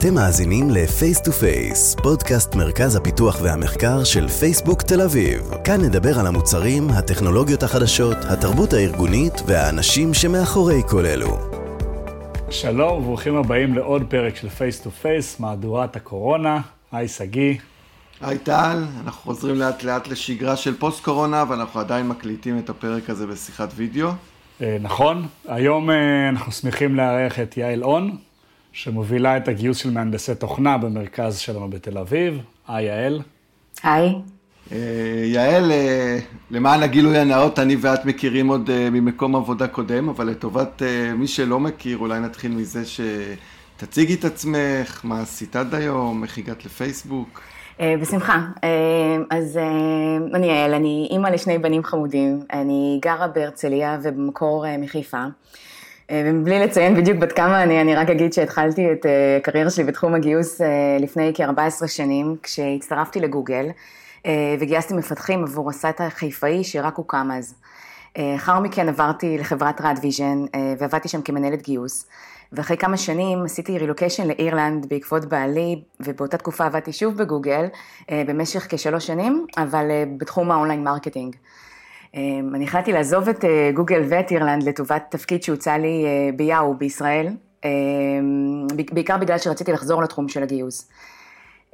אתם מאזינים ל-Face to Face, פודקאסט מרכז הפיתוח והמחקר של פייסבוק תל אביב. כאן נדבר על המוצרים, הטכנולוגיות החדשות, התרבות הארגונית והאנשים שמאחורי כל אלו. שלום וברוכים הבאים לעוד פרק של Face to Face, מהדורת הקורונה. היי שגיא. היי טל, אנחנו חוזרים לאט לאט לשגרה של פוסט קורונה, ואנחנו עדיין מקליטים את הפרק הזה בשיחת וידאו. אה, נכון, היום אה, אנחנו שמחים לארח את יעל און, שמובילה את הגיוס של מהנדסי תוכנה במרכז שלנו בתל אביב. היי יעל. היי. אה, יעל, למען הגילוי הנאות, אני ואת מכירים עוד ממקום עבודה קודם, אבל לטובת מי שלא מכיר, אולי נתחיל מזה שתציגי את עצמך, מה עשית עד היום, איך הגעת לפייסבוק. אה, בשמחה. אה, אז אה, אני יעל, אני אימא לשני בנים חמודים, אני גרה בהרצליה ובמקור מחיפה. ובלי לציין בדיוק בת כמה אני, אני רק אגיד שהתחלתי את הקריירה שלי בתחום הגיוס לפני כ-14 שנים, כשהצטרפתי לגוגל, וגייסתי מפתחים עבור ה site החיפאי שרק הוקם אז. לאחר מכן עברתי לחברת רד ויז'ן ועבדתי שם כמנהלת גיוס. ואחרי כמה שנים עשיתי רילוקיישן לאירלנד בעקבות בעלי, ובאותה תקופה עבדתי שוב בגוגל אה, במשך כשלוש שנים, אבל אה, בתחום ה online marketing. אה, אני החלטתי לעזוב את גוגל ואת אירלנד לטובת תפקיד שהוצע לי ביאהו בישראל, בעיקר בגלל שרציתי לחזור לתחום של הגיוס.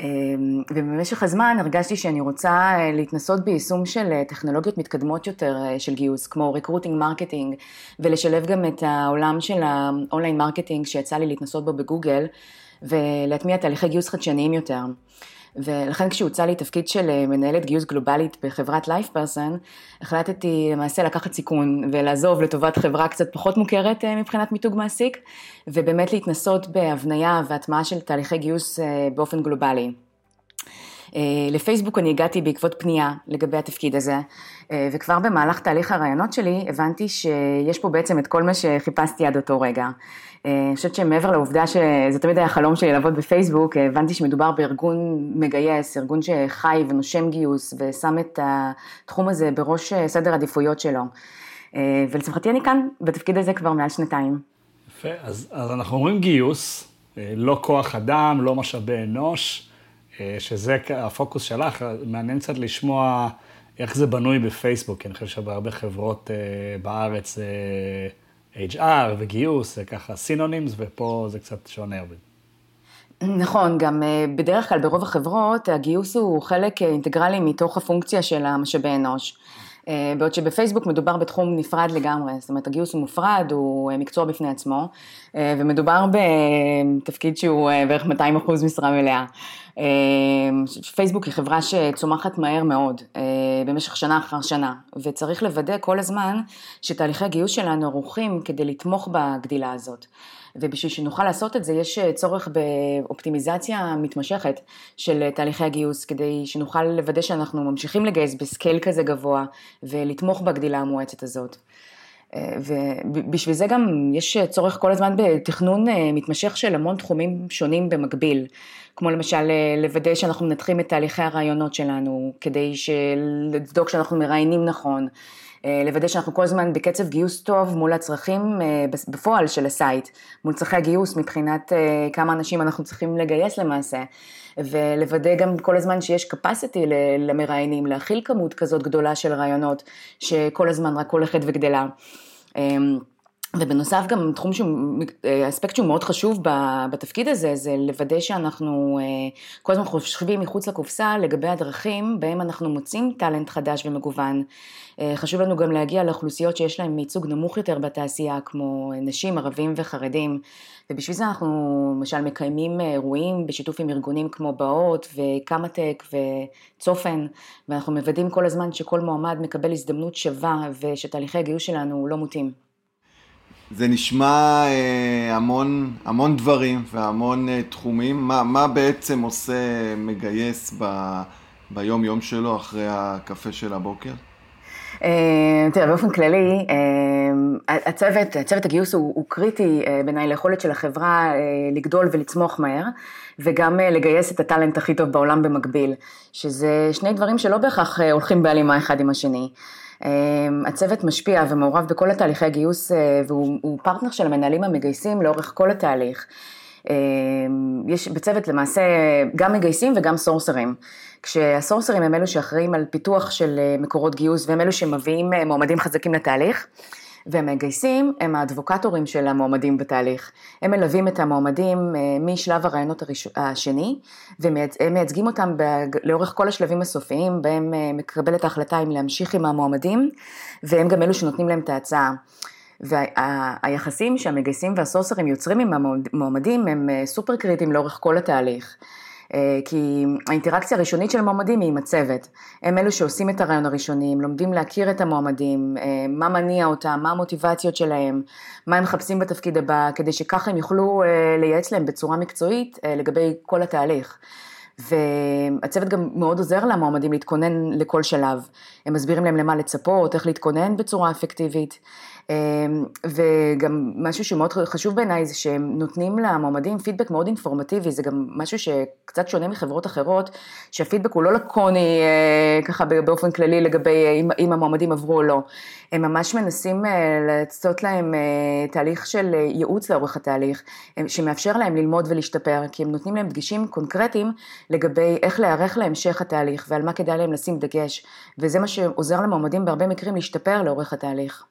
אמ, ובמשך הזמן הרגשתי שאני רוצה אה, להתנסות ביישום של אה, טכנולוגיות מתקדמות יותר אה, של גיוס, כמו recruiting marketing, ולשלב גם את העולם של ה online marketing שיצא לי להתנסות בו בגוגל, ולהטמיע תהליכי גיוס חדשניים יותר. ולכן כשהוצע לי תפקיד של מנהלת גיוס גלובלית בחברת לייף פרסון, החלטתי למעשה לקחת סיכון ולעזוב לטובת חברה קצת פחות מוכרת מבחינת מיתוג מעסיק, ובאמת להתנסות בהבניה והטמעה של תהליכי גיוס באופן גלובלי. לפייסבוק אני הגעתי בעקבות פנייה לגבי התפקיד הזה, וכבר במהלך תהליך הרעיונות שלי הבנתי שיש פה בעצם את כל מה שחיפשתי עד אותו רגע. אה, אני חושבת שמעבר לעובדה שזה תמיד היה חלום שלי לעבוד בפייסבוק, אה, הבנתי שמדובר בארגון מגייס, ארגון שחי ונושם גיוס ושם את התחום הזה בראש אה, סדר עדיפויות שלו. ולשמחתי אני כאן בתפקיד הזה כבר מעל שנתיים. יפה, אז, אז אנחנו אומרים גיוס, לא כוח אדם, לא משאבי אנוש, שזה הפוקוס שלך, מעניין קצת לשמוע איך זה בנוי בפייסבוק, כי אני חושב שבהרבה חברות בארץ HR וגיוס, זה ככה סינונימס, ופה זה קצת שונה. נכון, גם אה, בדרך כלל ברוב החברות הגיוס הוא חלק אה, אינטגרלי מתוך הפונקציה של המשאבי אנוש. אה, בעוד שבפייסבוק מדובר בתחום נפרד לגמרי, זאת אומרת הגיוס הוא מופרד, הוא מקצוע בפני עצמו, ומדובר בתפקיד שהוא בערך 200 אחוז משרה מלאה. פייסבוק היא חברה שצומחת מהר מאוד, במשך שנה אחר שנה, וצריך לוודא כל הזמן שתהליכי הגיוס שלנו ערוכים כדי לתמוך בגדילה הזאת. ובשביל שנוכל לעשות את זה יש צורך באופטימיזציה מתמשכת של תהליכי הגיוס, כדי שנוכל לוודא שאנחנו ממשיכים לגייס ב scale כזה גבוה ולתמוך בגדילה המואצת הזאת. ובשביל זה גם יש צורך כל הזמן בתכנון אה, מתמשך של המון תחומים שונים במקביל, כמו למשל אה, לוודא שאנחנו מנתחים את תהליכי הראיונות שלנו, כדי לבדוק שאנחנו מראיינים נכון, אה, לוודא שאנחנו כל הזמן בקצב גיוס טוב מול הצרכים בפועל של ה site, מול צרכי הגיוס מבחינת כמה אנשים אנחנו צריכים לגייס למעשה, ולוודא גם כל הזמן שיש capacity למראיינים, להכיל כמות כזאת גדולה של רעיונות, שכל הזמן רק הולכת וגדלה. ובנוסף גם תחום שהוא, אה, אספקט שהוא מאוד חשוב בתפקיד הזה, זה לוודא שאנחנו אה, כל הזמן חושבים מחוץ לקופסה לגבי הדרכים בהם אנחנו מוצאים טאלנט חדש ומגוון. אה, חשוב לנו גם להגיע לאוכלוסיות שיש להן ייצוג נמוך יותר בתעשייה, כמו נשים, ערבים וחרדים, ובשביל זה אנחנו למשל מקיימים אירועים בשיתוף עם ארגונים כמו באות וקמא-טק וצופן, ואנחנו מוודאים כל הזמן שכל מועמד מקבל הזדמנות שווה ושתהליכי הגיוס שלנו לא מוטים. זה נשמע אה, המון, המון דברים והמון אה, תחומים. מה, מה בעצם עושה מגייס ב, ביום יום שלו אחרי הקפה של הבוקר? אה, תראה, באופן כללי, אה, הצוות, הצוות הגיוס הוא, הוא קריטי אה, בעיניי ליכולת של החברה לגדול ולצמוח מהר, וגם לגייס את הטאלנט הכי טוב בעולם במקביל, שזה שני דברים שלא בהכרח הולכים בהלימה אחד עם השני. אמ, הצוות משפיע ומעורב בכל התהליכי הגיוס אה, והוא פרטנר של המנהלים המגייסים לאורך כל התהליך. יש בצוות למעשה גם מגייסים וגם סורסרים. כשהסורסרים הם אלו שאחראים על פיתוח של מקורות גיוס והם אלו שמביאים מועמדים חזקים לתהליך. והמגייסים הם האדבוקטורים של המועמדים בתהליך. הם מלווים את המועמדים משלב הרעיונות. השני, והם מייצגים אותם לאורך כל השלבים הסופיים, בהם מקבלת ההחלטה אם להמשיך עם המועמדים, והם גם אלו שנותנים להם את ההצעה. והיחסים שהמגייסים והסוסרים יוצרים עם המועמדים הם סופר קריטיים לאורך כל התהליך. אה, כי האינטראקציה הראשונית של המועמדים היא עם הצוות. הם אלו שעושים את הרעיון הראשוני, הם לומדים להכיר את המועמדים, אה, מה מניע אותם, מה המוטיבציות שלהם, מה הם מחפשים בתפקיד הבא, כדי שככה הם יוכלו אה, לייעץ להם בצורה מקצועית לגבי כל התהליך. והצוות גם מאוד עוזר למועמדים להתכונן לכל שלב. הם מסבירים להם למה לצפות, איך להתכונן בצורה אפקטיבית. אמ, וגם משהו שמאוד חשוב בעיניי זה שהם נותנים למועמדים פידבק מאוד אינפורמטיבי, זה גם משהו שקצת שונה מחברות אחרות, שהפידבק הוא לא לקוני אה, ככה באופן כללי לגבי אה, אם, המועמדים עברו או לא. הם ממש מנסים אה, לעשות להם תהליך של ייעוץ לאורך התהליך, שמאפשר להם ללמוד ולהשתפר, כי הם נותנים להם דגשים קונקרטיים לגבי איך להיערך להמשך התהליך ועל מה כדאי להם לשים דגש, וזה מה שעוזר למועמדים בהרבה מקרים להשתפר לאורך התהליך.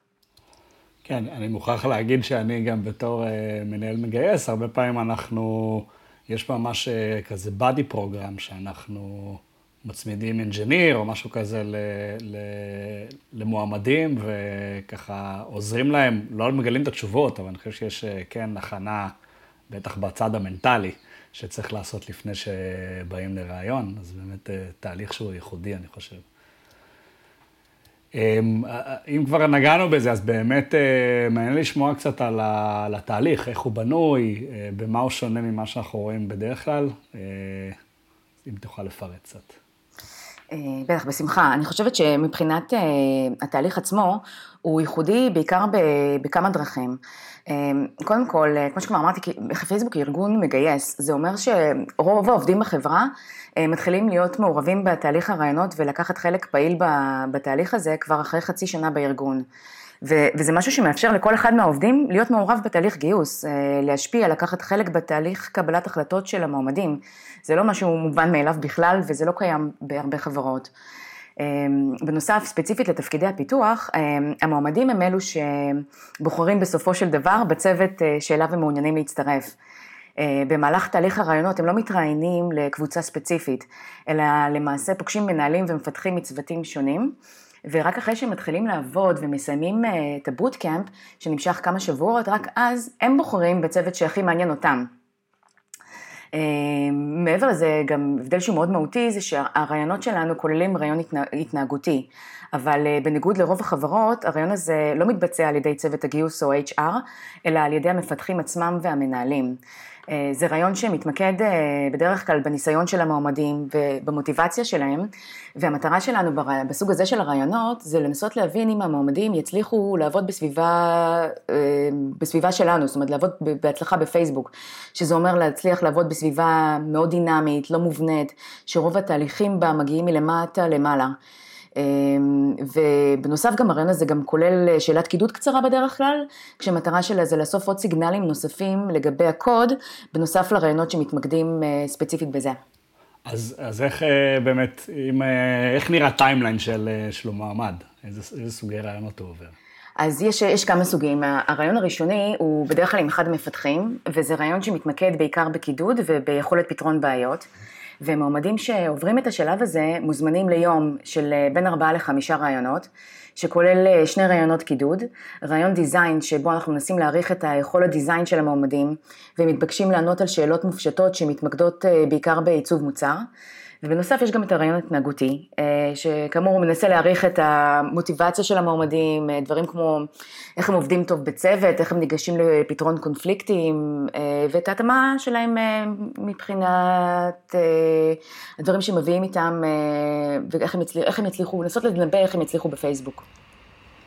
כן, אני מוכרח להגיד שאני גם בתור uh, מנהל מגייס, הרבה פעמים אנחנו, יש ממש כזה body program שאנחנו מצמידים אינג'יניר או משהו כזה ל, ל, למועמדים, וככה עוזרים להם, לא מגלים את התשובות, אבל אני חושב שיש uh, כן הכנה, בטח בצד המנטלי, שצריך לעשות לפני שבאים לראיון, אז באמת uh, תהליך שהוא ייחודי, אני חושב. אמ, אם כבר נגענו בזה, אז באמת אה, מעניין לשמוע קצת על התהליך, איך הוא בנוי, אה, במה הוא שונה ממה שאנחנו רואים בדרך כלל, אה, אם תוכל לפרט קצת. בטח, בשמחה. אני חושבת שמבחינת התהליך עצמו, הוא ייחודי בעיקר בכמה דרכים. קודם כל, כמו שכבר אמרתי, פייסבוק היא ארגון מגייס, זה אומר שרוב העובדים בחברה אה, מתחילים להיות מעורבים בתהליך הרעיונות ולקחת חלק פעיל בתהליך הזה כבר אחרי חצי שנה בארגון. וזה משהו שמאפשר לכל אחד מהעובדים להיות מעורב בתהליך גיוס, אה, להשפיע, לקחת חלק בתהליך קבלת החלטות של המועמדים. זה לא משהו מובן מאליו בכלל וזה לא קיים בהרבה חברות. אה, בנוסף, ספציפית לתפקידי הפיתוח, המועמדים הם אלו שבוחרים בסופו של דבר בצוות שאליו הם מעוניינים להצטרף. אה, במהלך תהליך הרעיונות הם לא מתראיינים לקבוצה ספציפית, אלא למעשה פוגשים מנהלים ומפתחים מצוותים שונים, ורק אחרי שהם מתחילים לעבוד ומסיימים אה, את הבוטקאמפ, שנמשך כמה שבועות, רק אז הם בוחרים בצוות שהכי מעניין אותם. אה, מעבר לזה, גם הבדל שהוא מאוד מהותי, זה שהרעיונות שלנו כוללים רעיון התנהגותי, אבל בניגוד לרוב החברות, הרעיון הזה לא מתבצע על ידי צוות הגיוס או HR, אלא על ידי המפתחים עצמם והמנהלים. אה, זה רעיון שמתמקד אה, בדרך כלל בניסיון של המועמדים ובמוטיבציה שלהם, והמטרה שלנו בסוג הזה של הרעיונות זה לנסות להבין אם המועמדים יצליחו לעבוד בסביבה, אה, בסביבה שלנו, זאת אומרת לעבוד בהצלחה בפייסבוק, שזה אומר להצליח לעבוד בסביבה מאוד דינמית, לא מובנית, שרוב התהליכים בה מגיעים מלמטה למעלה. אמ, ובנוסף גם הרעיון הזה גם כולל אה, שאלת קידוד קצרה בדרך כלל, כשמטרה שלה זה לאסוף עוד סיגנלים נוספים לגבי הקוד, בנוסף לרעיונות שמתמקדים אה, ספציפית בזה. אז, אז איך אה, באמת, אם, איך נראה timeline של, של מועמד? איזה, איזה סוגי ראיונות הוא עובר? אז יש, יש כמה סוגים. הראיון הראשוני הוא בדרך כלל עם אחד המפתחים, וזה ראיון שמתמקד בעיקר בקידוד וביכולת פתרון בעיות. ומועמדים שעוברים את השלב הזה מוזמנים ליום של אה, בין ארבעה לחמישה ראיונות, שכולל אה, שני ראיונות קידוד, רעיון דיזיין שבו אנחנו מנסים להעריך את היכולת design של המועמדים ומתבקשים לענות על שאלות מופשטות שמתמקדות אה, בעיקר בעיצוב מוצר. ובנוסף יש גם את הרעיון התנהגותי, אה, שכאמור הוא מנסה להעריך את המוטיבציה של המועמדים, אה, דברים כמו איך הם עובדים טוב בצוות, איך הם ניגשים לפתרון קונפליקטים, אה, ואת ההתאמה שלהם מבחינת הדברים שמביאים איתם, ואיך הם, יצליחו, הם יצליחו, לנסות לנבא איך הם יצליחו בפייסבוק.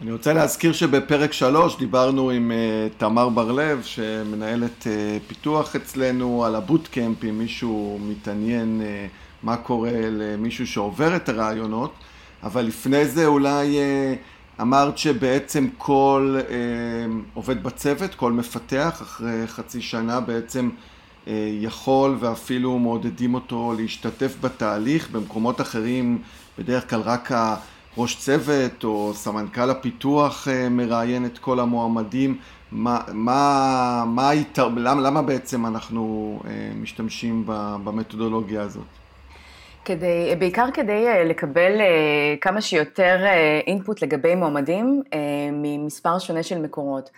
אני רוצה להזכיר שבפרק שלוש דיברנו עם uh, תמר בר-לב, שמנהלת uh, פיתוח אצלנו על הבוטקאמפ, אם מישהו מתעניין uh, מה קורה למישהו שעובר את הרעיונות, אבל לפני זה אולי אה, אמרת שבעצם כל אה, עובד בצוות, כל מפתח, אחרי חצי שנה בעצם יכול ואפילו מעודדים אותו להשתתף בתהליך. במקומות אחרים בדרך כלל רק הראש צוות או סמנכ"ל הפיתוח מראיין את כל המועמדים. מה, מה, מה היתר, למה, למה בעצם אנחנו משתמשים במתודולוגיה הזאת? כדי, בעיקר כדי אה, לקבל אה, כמה שיותר אינפוט אה, לגבי מועמדים ממספר שונה של מקורות.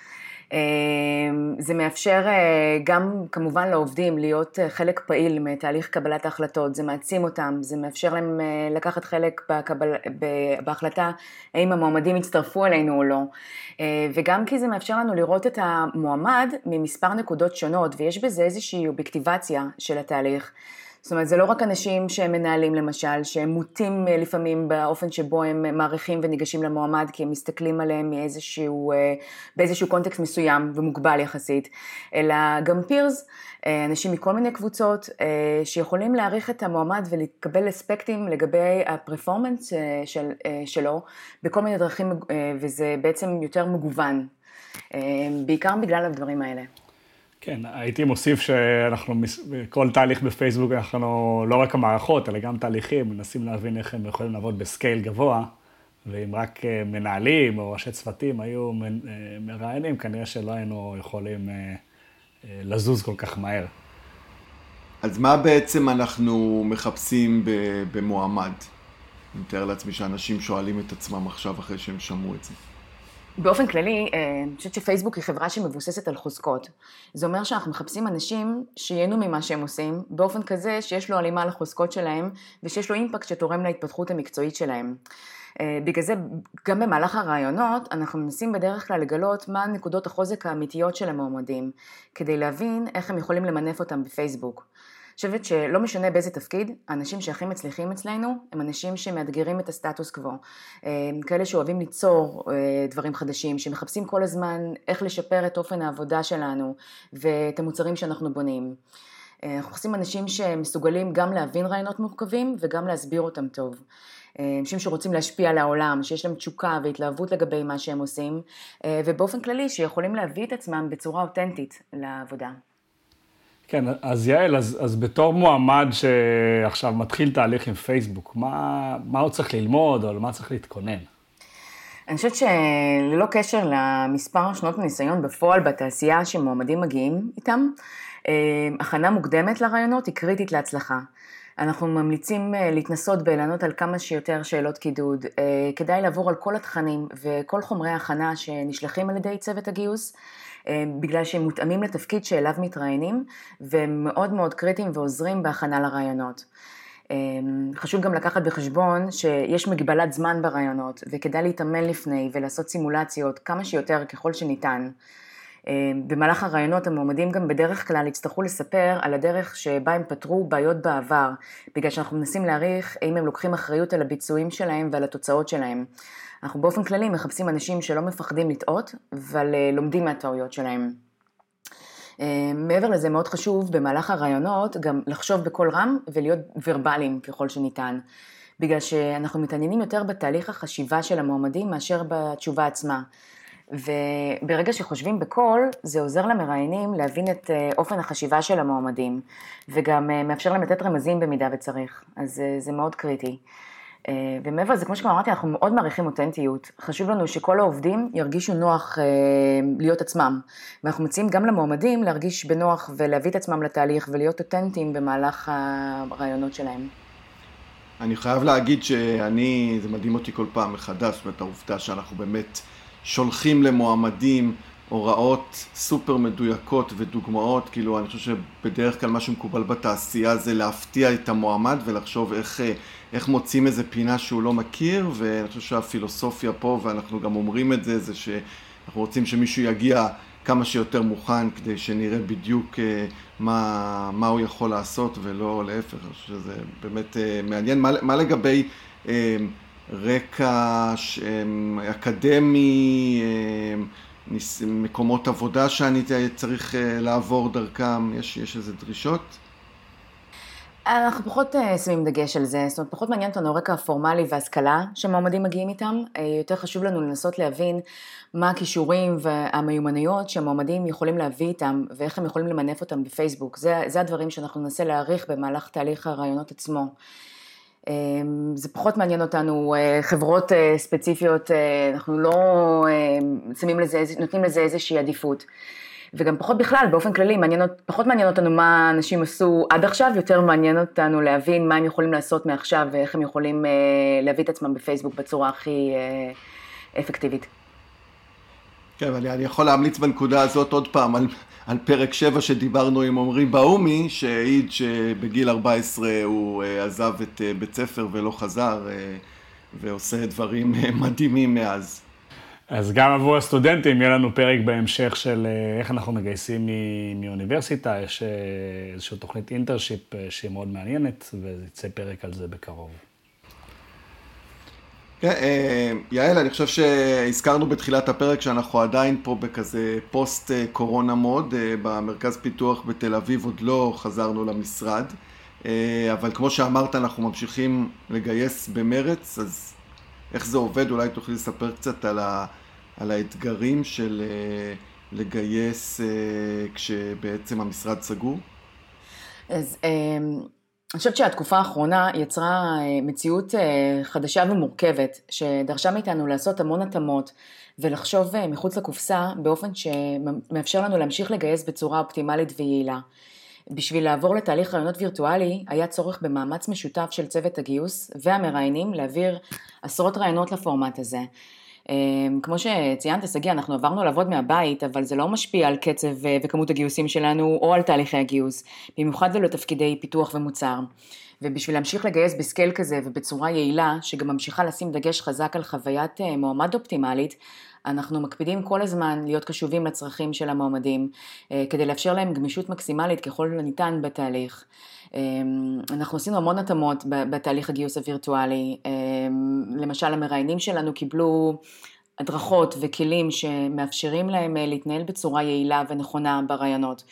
זה מאפשר גם כמובן לעובדים להיות חלק פעיל מתהליך קבלת ההחלטות, זה מעצים אותם, זה מאפשר להם לקחת חלק בקבל, בהחלטה האם המועמדים יצטרפו אלינו או לא, וגם כי זה מאפשר לנו לראות את המועמד ממספר נקודות שונות ויש בזה איזושהי אובייקטיבציה של התהליך. זאת אומרת, זה לא רק אנשים שהם מנהלים למשל, שהם מוטים אה, לפעמים באופן שבו הם מעריכים וניגשים למועמד, כי הם מסתכלים עליהם מאיזשהו, אה, באיזשהו קונטקסט מסוים ומוגבל יחסית, אלא גם פירס, אה, אנשים מכל מיני קבוצות, שיכולים להעריך את המועמד ולקבל אספקטים לגבי הפרפורמנס של, שלו בכל מיני דרכים, וזה בעצם יותר מגוון, בעיקר בגלל הדברים האלה. כן, הייתי מוסיף שאנחנו, בכל תהליך בפייסבוק אנחנו, לא רק המערכות, אלא גם תהליכים, מנסים להבין איך הם יכולים לעבוד בסקייל גבוה, ואם רק אה, מנהלים או ראשי צוותים היו אה, מראיינים, כנראה שלא היינו יכולים אה, לזוז כל כך מהר. אז מה בעצם אנחנו מחפשים במועמד? אני מתאר לעצמי שאנשים שואלים את עצמם עכשיו אחרי שהם שמעו את זה. באופן כללי, אה, אני חושבת שפייסבוק היא חברה שמבוססת על חוזקות. זה אומר שאנחנו מחפשים אנשים שייהנו ממה שהם עושים, באופן כזה שיש לו הלימה לחוזקות שלהם, ושיש לו אימפקט שתורם להתפתחות המקצועית שלהם. אה, בגלל זה, גם במהלך הרעיונות, אנחנו מנסים בדרך כלל לגלות מה נקודות החוזק האמיתיות של המועמדים, כדי להבין איך הם יכולים למנף אותם בפייסבוק. חושבת שלא משנה באיזה תפקיד, האנשים שהכי מצליחים אצלנו הם אנשים שמאתגרים את הסטטוס קוו. אה, כאלה שאוהבים ליצור אה, דברים חדשים, שמחפשים כל הזמן איך לשפר את אופן העבודה שלנו ואת המוצרים שאנחנו בונים. אה, אנחנו עושים אנשים שמסוגלים גם להבין רעיונות מורכבים וגם להסביר אותם טוב. אנשים שרוצים להשפיע על העולם, שיש להם תשוקה והתלהבות לגבי מה שהם עושים, ובאופן כללי שיכולים להביא את עצמם בצורה אותנטית לעבודה. כן, אז יעל, אז, אז בתור מועמד שעכשיו מתחיל תהליך עם פייסבוק, מה, מה הוא צריך ללמוד או למה צריך להתכונן? אני חושבת שללא קשר למספר שנות הניסיון בפועל בתעשייה שמועמדים מגיעים איתם, אה, הכנה מוקדמת לרעיונות היא קריטית להצלחה. אנחנו ממליצים אה, להתנסות בלענות על כמה שיותר שאלות קידוד. אה, כדאי לעבור על כל התכנים וכל חומרי ההכנה שנשלחים על ידי צוות הגיוס. אה, בגלל שהם מותאמים לתפקיד שאליו מתראיינים והם מאוד מאוד קריטיים ועוזרים בהכנה לרעיונות. חשוב גם לקחת בחשבון שיש מגבלת זמן ברעיונות וכדאי להתאמן לפני ולעשות סימולציות כמה שיותר ככל שניתן. אה, במהלך הרעיונות המועמדים גם בדרך כלל יצטרכו לספר על הדרך שבה הם פתרו בעיות בעבר, בגלל שאנחנו מנסים להעריך האם הם לוקחים אחריות על הביצועים שלהם ועל התוצאות שלהם. אנחנו באופן כללי מחפשים אנשים שלא מפחדים לטעות, אבל אה, לומדים מהטעויות שלהם. אה, מעבר לזה מאוד חשוב במהלך הרעיונות גם לחשוב בקול רם ולהיות ורבליים ככל שניתן. בגלל שאנחנו מתעניינים יותר בתהליך החשיבה של המועמדים מאשר בתשובה עצמה. וברגע שחושבים בקול, זה עוזר למראיינים להבין את אה, אופן החשיבה של המועמדים, וגם מאפשר להם לתת רמזים במידה וצריך, אז זה מאוד קריטי. אה, ומעבר לזה, כמו שכבר אמרתי, אנחנו מאוד מעריכים אותנטיות. חשוב לנו שכל העובדים ירגישו נוח אה, להיות עצמם. ואנחנו מציעים גם למועמדים להרגיש בנוח ולהביא את עצמם לתהליך ולהיות אותנטיים במהלך הרעיונות שלהם. אני חייב להגיד שאני, זה מדהים אותי כל פעם מחדש, זאת אומרת, העובדה שאנחנו באמת שולחים למועמדים הוראות סופר מדויקות ודוגמאות, כאילו אני חושב שבדרך כלל מה שמקובל בתעשייה זה להפתיע את המועמד ולחשוב איך, איך מוצאים איזה פינה שהוא לא מכיר, ואני חושב שהפילוסופיה פה, ואנחנו גם אומרים את זה, זה שאנחנו רוצים שמישהו יגיע כמה שיותר מוכן כדי שנראה בדיוק אה, מה, מה הוא יכול לעשות ולא להפך, אני חושב שזה באמת אה, מעניין. מה, מה לגבי אה, רקע אקדמי, מקומות עבודה שאני צריך לעבור דרכם, יש, יש איזה דרישות? אנחנו פחות אה, שמים דגש על זה, זאת אומרת, פחות מעניין אותנו הרקע הפורמלי וההשכלה שמועמדים מגיעים איתם, אה, יותר חשוב לנו לנסות להבין מה הכישורים והמיומנויות שהמועמדים יכולים להביא איתם ואיך הם יכולים למנף אותם בפייסבוק, זה, זה הדברים שאנחנו ננסה להעריך במהלך תהליך הרעיונות עצמו. אה, זה פחות מעניין אותנו חברות ספציפיות, אנחנו לא שמים לזה, נותנים לזה איזושהי עדיפות. וגם פחות בכלל, באופן כללי, מעניין, פחות מעניין אותנו מה אנשים עשו עד עכשיו, יותר מעניין אותנו להבין מה הם יכולים לעשות מעכשיו ואיך הם יכולים אה, להביא את עצמם בפייסבוק בצורה הכי אה, אפקטיבית. כן, אני, אני יכול להמליץ בנקודה הזאת עוד פעם על, על פרק 7 שדיברנו עם עמרי באומי, שהעיד שבגיל 14 הוא אה, עזב את אה, בית ספר ולא חזר, אה, ועושה דברים מדהימים מאז. אז גם עבור הסטודנטים יהיה לנו פרק בהמשך של איך אנחנו מגייסים מאוניברסיטה, יש איזושהי תוכנית internship שהיא מאוד מעניינת, ויצא פרק על זה בקרוב. כן, יעל, אני חושב שהזכרנו בתחילת הפרק שאנחנו עדיין פה בכזה post corona mode, במרכז פיתוח בתל אביב עוד לא חזרנו למשרד, אבל כמו שאמרת, אנחנו ממשיכים לגייס במרץ, אז איך זה עובד? אולי תוכלי לספר קצת על ה... על האתגרים של אה, לגייס אה, כשבעצם המשרד סגור? אז אני חושבת שהתקופה האחרונה יצרה אה, מציאות חדשה ומורכבת, שדרשה מאיתנו לעשות המון התאמות ולחשוב מחוץ לקופסה באופן שמאפשר לנו להמשיך לגייס בצורה אופטימלית ויעילה. בשביל לעבור לתהליך רעיונות וירטואלי, היה צורך במאמץ משותף של צוות הגיוס והמראיינים להעביר עשרות רעיונות לפורמט הזה. אמ, כמו שציינת, שגיא, אנחנו עברנו לעבוד מהבית, אבל זה לא משפיע על קצב אה, וכמות הגיוסים שלנו או על תהליכי הגיוס, במיוחד ולא תפקידי פיתוח ומוצר. ובשביל להמשיך לגייס בסקייל כזה ובצורה יעילה, שגם ממשיכה לשים דגש חזק על חוויית אה, מועמד אופטימלית, אנחנו מקפידים כל הזמן להיות קשובים לצרכים של המועמדים, אה, כדי לאפשר להם גמישות מקסימלית ככל הניתן בתהליך. אמ, אנחנו עשינו המון התאמות בתהליך הגיוס הווירטואלי, אמ, למשל המראיינים שלנו קיבלו הדרכות וכלים שמאפשרים להם אה, להתנהל בצורה יעילה ונכונה ברעיונות.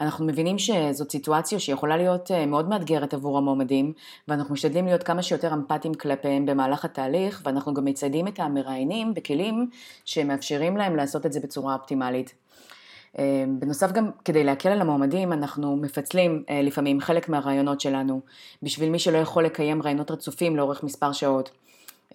אנחנו מבינים שזאת סיטואציה שיכולה להיות אה, מאוד מאתגרת עבור המועמדים, ואנחנו משתדלים להיות כמה שיותר אמפתיים כלפיהם במהלך התהליך, ואנחנו גם מציידים את המראיינים בכלים שמאפשרים להם לעשות את זה בצורה אופטימלית. אה, בנוסף גם כדי להקל על המועמדים אנחנו מפצלים אה, לפעמים חלק מהרעיונות שלנו בשביל מי שלא יכול לקיים רעיונות רצופים לאורך מספר שעות.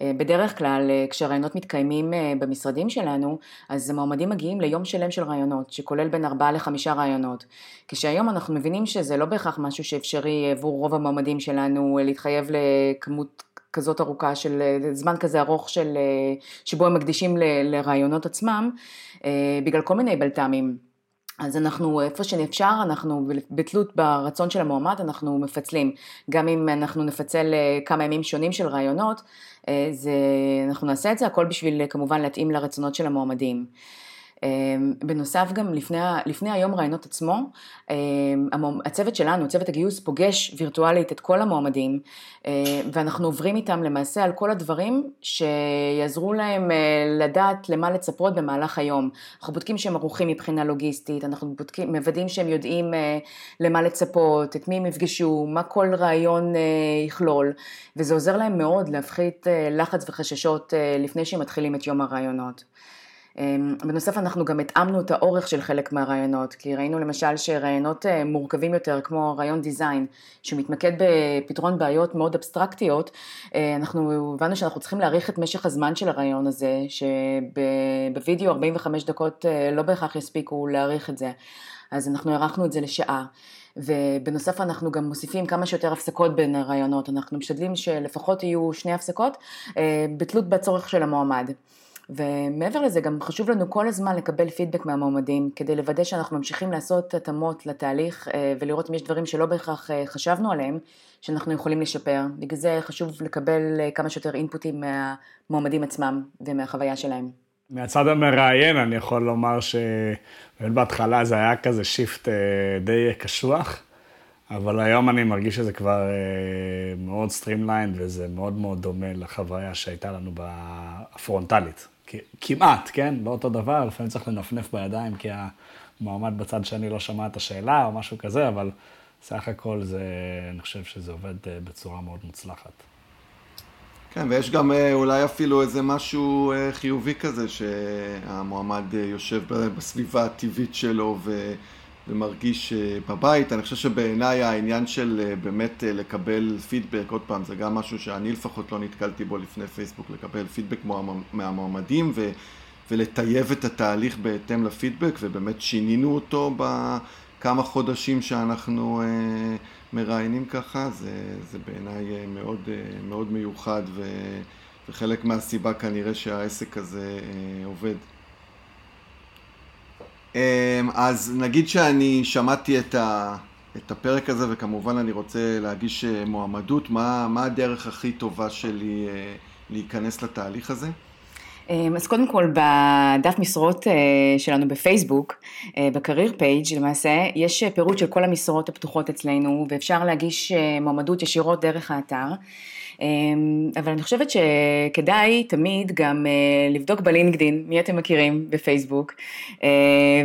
אה, בדרך כלל כשהרעיונות מתקיימים במשרדים שלנו אז המועמדים מגיעים ליום שלם של רעיונות שכולל בין ארבעה לחמישה רעיונות כשהיום אנחנו מבינים שזה לא בהכרח משהו שאפשרי עבור רוב המועמדים שלנו להתחייב לכמות כזאת ארוכה של זמן כזה ארוך של, שבו הם מקדישים לרעיונות עצמם בגלל כל מיני בלת"מים אז אנחנו, איפה שאפשר, אנחנו בתלות ברצון של המועמד, אנחנו מפצלים. גם אם אנחנו נפצל אה, כמה ימים שונים של רעיונות, אה, זה, אנחנו נעשה את זה, הכל בשביל כמובן להתאים לרצונות של המועמדים. אמ, בנוסף גם לפני, לפני היום רעיונות עצמו, אמ, הצוות שלנו, צוות הגיוס, פוגש וירטואלית את כל המועמדים אמ, ואנחנו עוברים איתם למעשה על כל הדברים שיעזרו להם אה, לדעת למה לצפות במהלך היום. אנחנו בודקים שהם ערוכים מבחינה לוגיסטית, אנחנו בודקים, מוודאים שהם יודעים אה, למה לצפות, את מי הם יפגשו, מה כל רעיון אה, יכלול, וזה עוזר להם מאוד להפחית לחץ וחששות לפני שהם מתחילים את יום הרעיונות. אמ, בנוסף אנחנו גם התאמנו את האורך של חלק מהרעיונות, כי ראינו למשל שרעיונות אה, מורכבים יותר כמו רעיון דיזיין, שמתמקד בפתרון בעיות מאוד אבסטרקטיות, אה, אנחנו הבנו שאנחנו צריכים להאריך את משך הזמן של הרעיון הזה, שבווידאו 45 דקות אה, לא בהכרח יספיקו להאריך את זה, אז אנחנו הארכנו את זה לשעה. ובנוסף אנחנו גם מוסיפים כמה שיותר הפסקות בין הרעיונות, אנחנו משתדלים שלפחות יהיו שני הפסקות בתלות בצורך של המועמד. ומעבר לזה גם חשוב לנו כל הזמן לקבל פידבק מהמועמדים כדי לוודא שאנחנו ממשיכים לעשות התאמות לתהליך אה, ולראות אם יש דברים שלא בהכרח אה, חשבנו עליהם שאנחנו יכולים לשפר. בגלל זה חשוב לקבל אה, כמה שיותר אינפוטים מהמועמדים עצמם ומהחוויה שלהם. מהצד המראיין אני יכול לומר שבהתחלה זה היה כזה shift די קשוח, אבל היום אני מרגיש שזה כבר מאוד streamlined וזה מאוד מאוד דומה לחוויה שהייתה לנו בפרונטלית. כמעט, כן? לא אותו דבר, לפעמים צריך לנפנף בידיים כי המועמד בצד שני לא שמע את השאלה או משהו כזה, אבל סך הכל זה, אני חושב שזה עובד אה, בצורה מאוד מוצלחת. כן, ויש גם אה, אולי אפילו איזה משהו אה, חיובי כזה, שהמועמד יושב בסביבה הטבעית שלו ו... ומרגיש בבית. אני חושב שבעיניי העניין של באמת לקבל פידבק, עוד פעם, זה גם משהו שאני לפחות לא נתקלתי בו לפני פייסבוק, לקבל פידבק מהמועמדים ו... ולטייב את התהליך בהתאם לפידבק, ובאמת שינינו אותו בכמה חודשים שאנחנו אה, מראיינים ככה, זה, זה בעיניי אה, מאוד, אה, מאוד מיוחד, ו, וחלק מהסיבה כנראה שהעסק הזה עובד. אז נגיד שאני שמעתי את, ה, את הפרק הזה, וכמובן אני רוצה להגיש מועמדות, מה, מה הדרך הכי טובה שלי להיכנס לתהליך הזה? אמ, אז קודם כל בדף משרות אה, שלנו בפייסבוק, אה, ב career page למעשה, יש פירוט של כל המשרות הפתוחות אצלנו ואפשר להגיש אה, מועמדות ישירות דרך האתר. אמ, אבל אני חושבת שכדאי תמיד גם אה, לבדוק בלינקדין מי אתם מכירים בפייסבוק אה,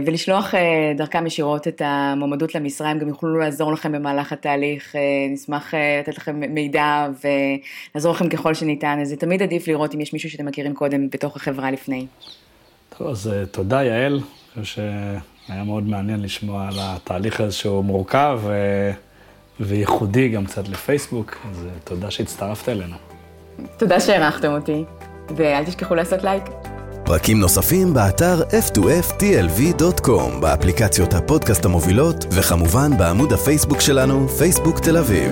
ולשלוח אה, דרכם ישירות את המועמדות למשרה, הם גם יוכלו לעזור לכם במהלך התהליך, נשמח לתת לכם מידע ולעזור לכם ככל שניתן, אז זה תמיד עדיף לראות אם יש מישהו שאתם מכירים קודם בתוך החברה לפני. טוב, אז תודה יעל, אני חושב שהיה מאוד מעניין לשמוע על התהליך הזה שהוא מורכב. וייחודי גם קצת לפייסבוק, אז אה, תודה שהצטרפת אלינו. תודה שהערכתם אותי, ואל תשכחו לעשות לייק. פרקים נוספים באתר f2ftlv.com, באפליקציות הפודקאסט המובילות, וכמובן בעמוד הפייסבוק שלנו, פייסבוק תל אביב.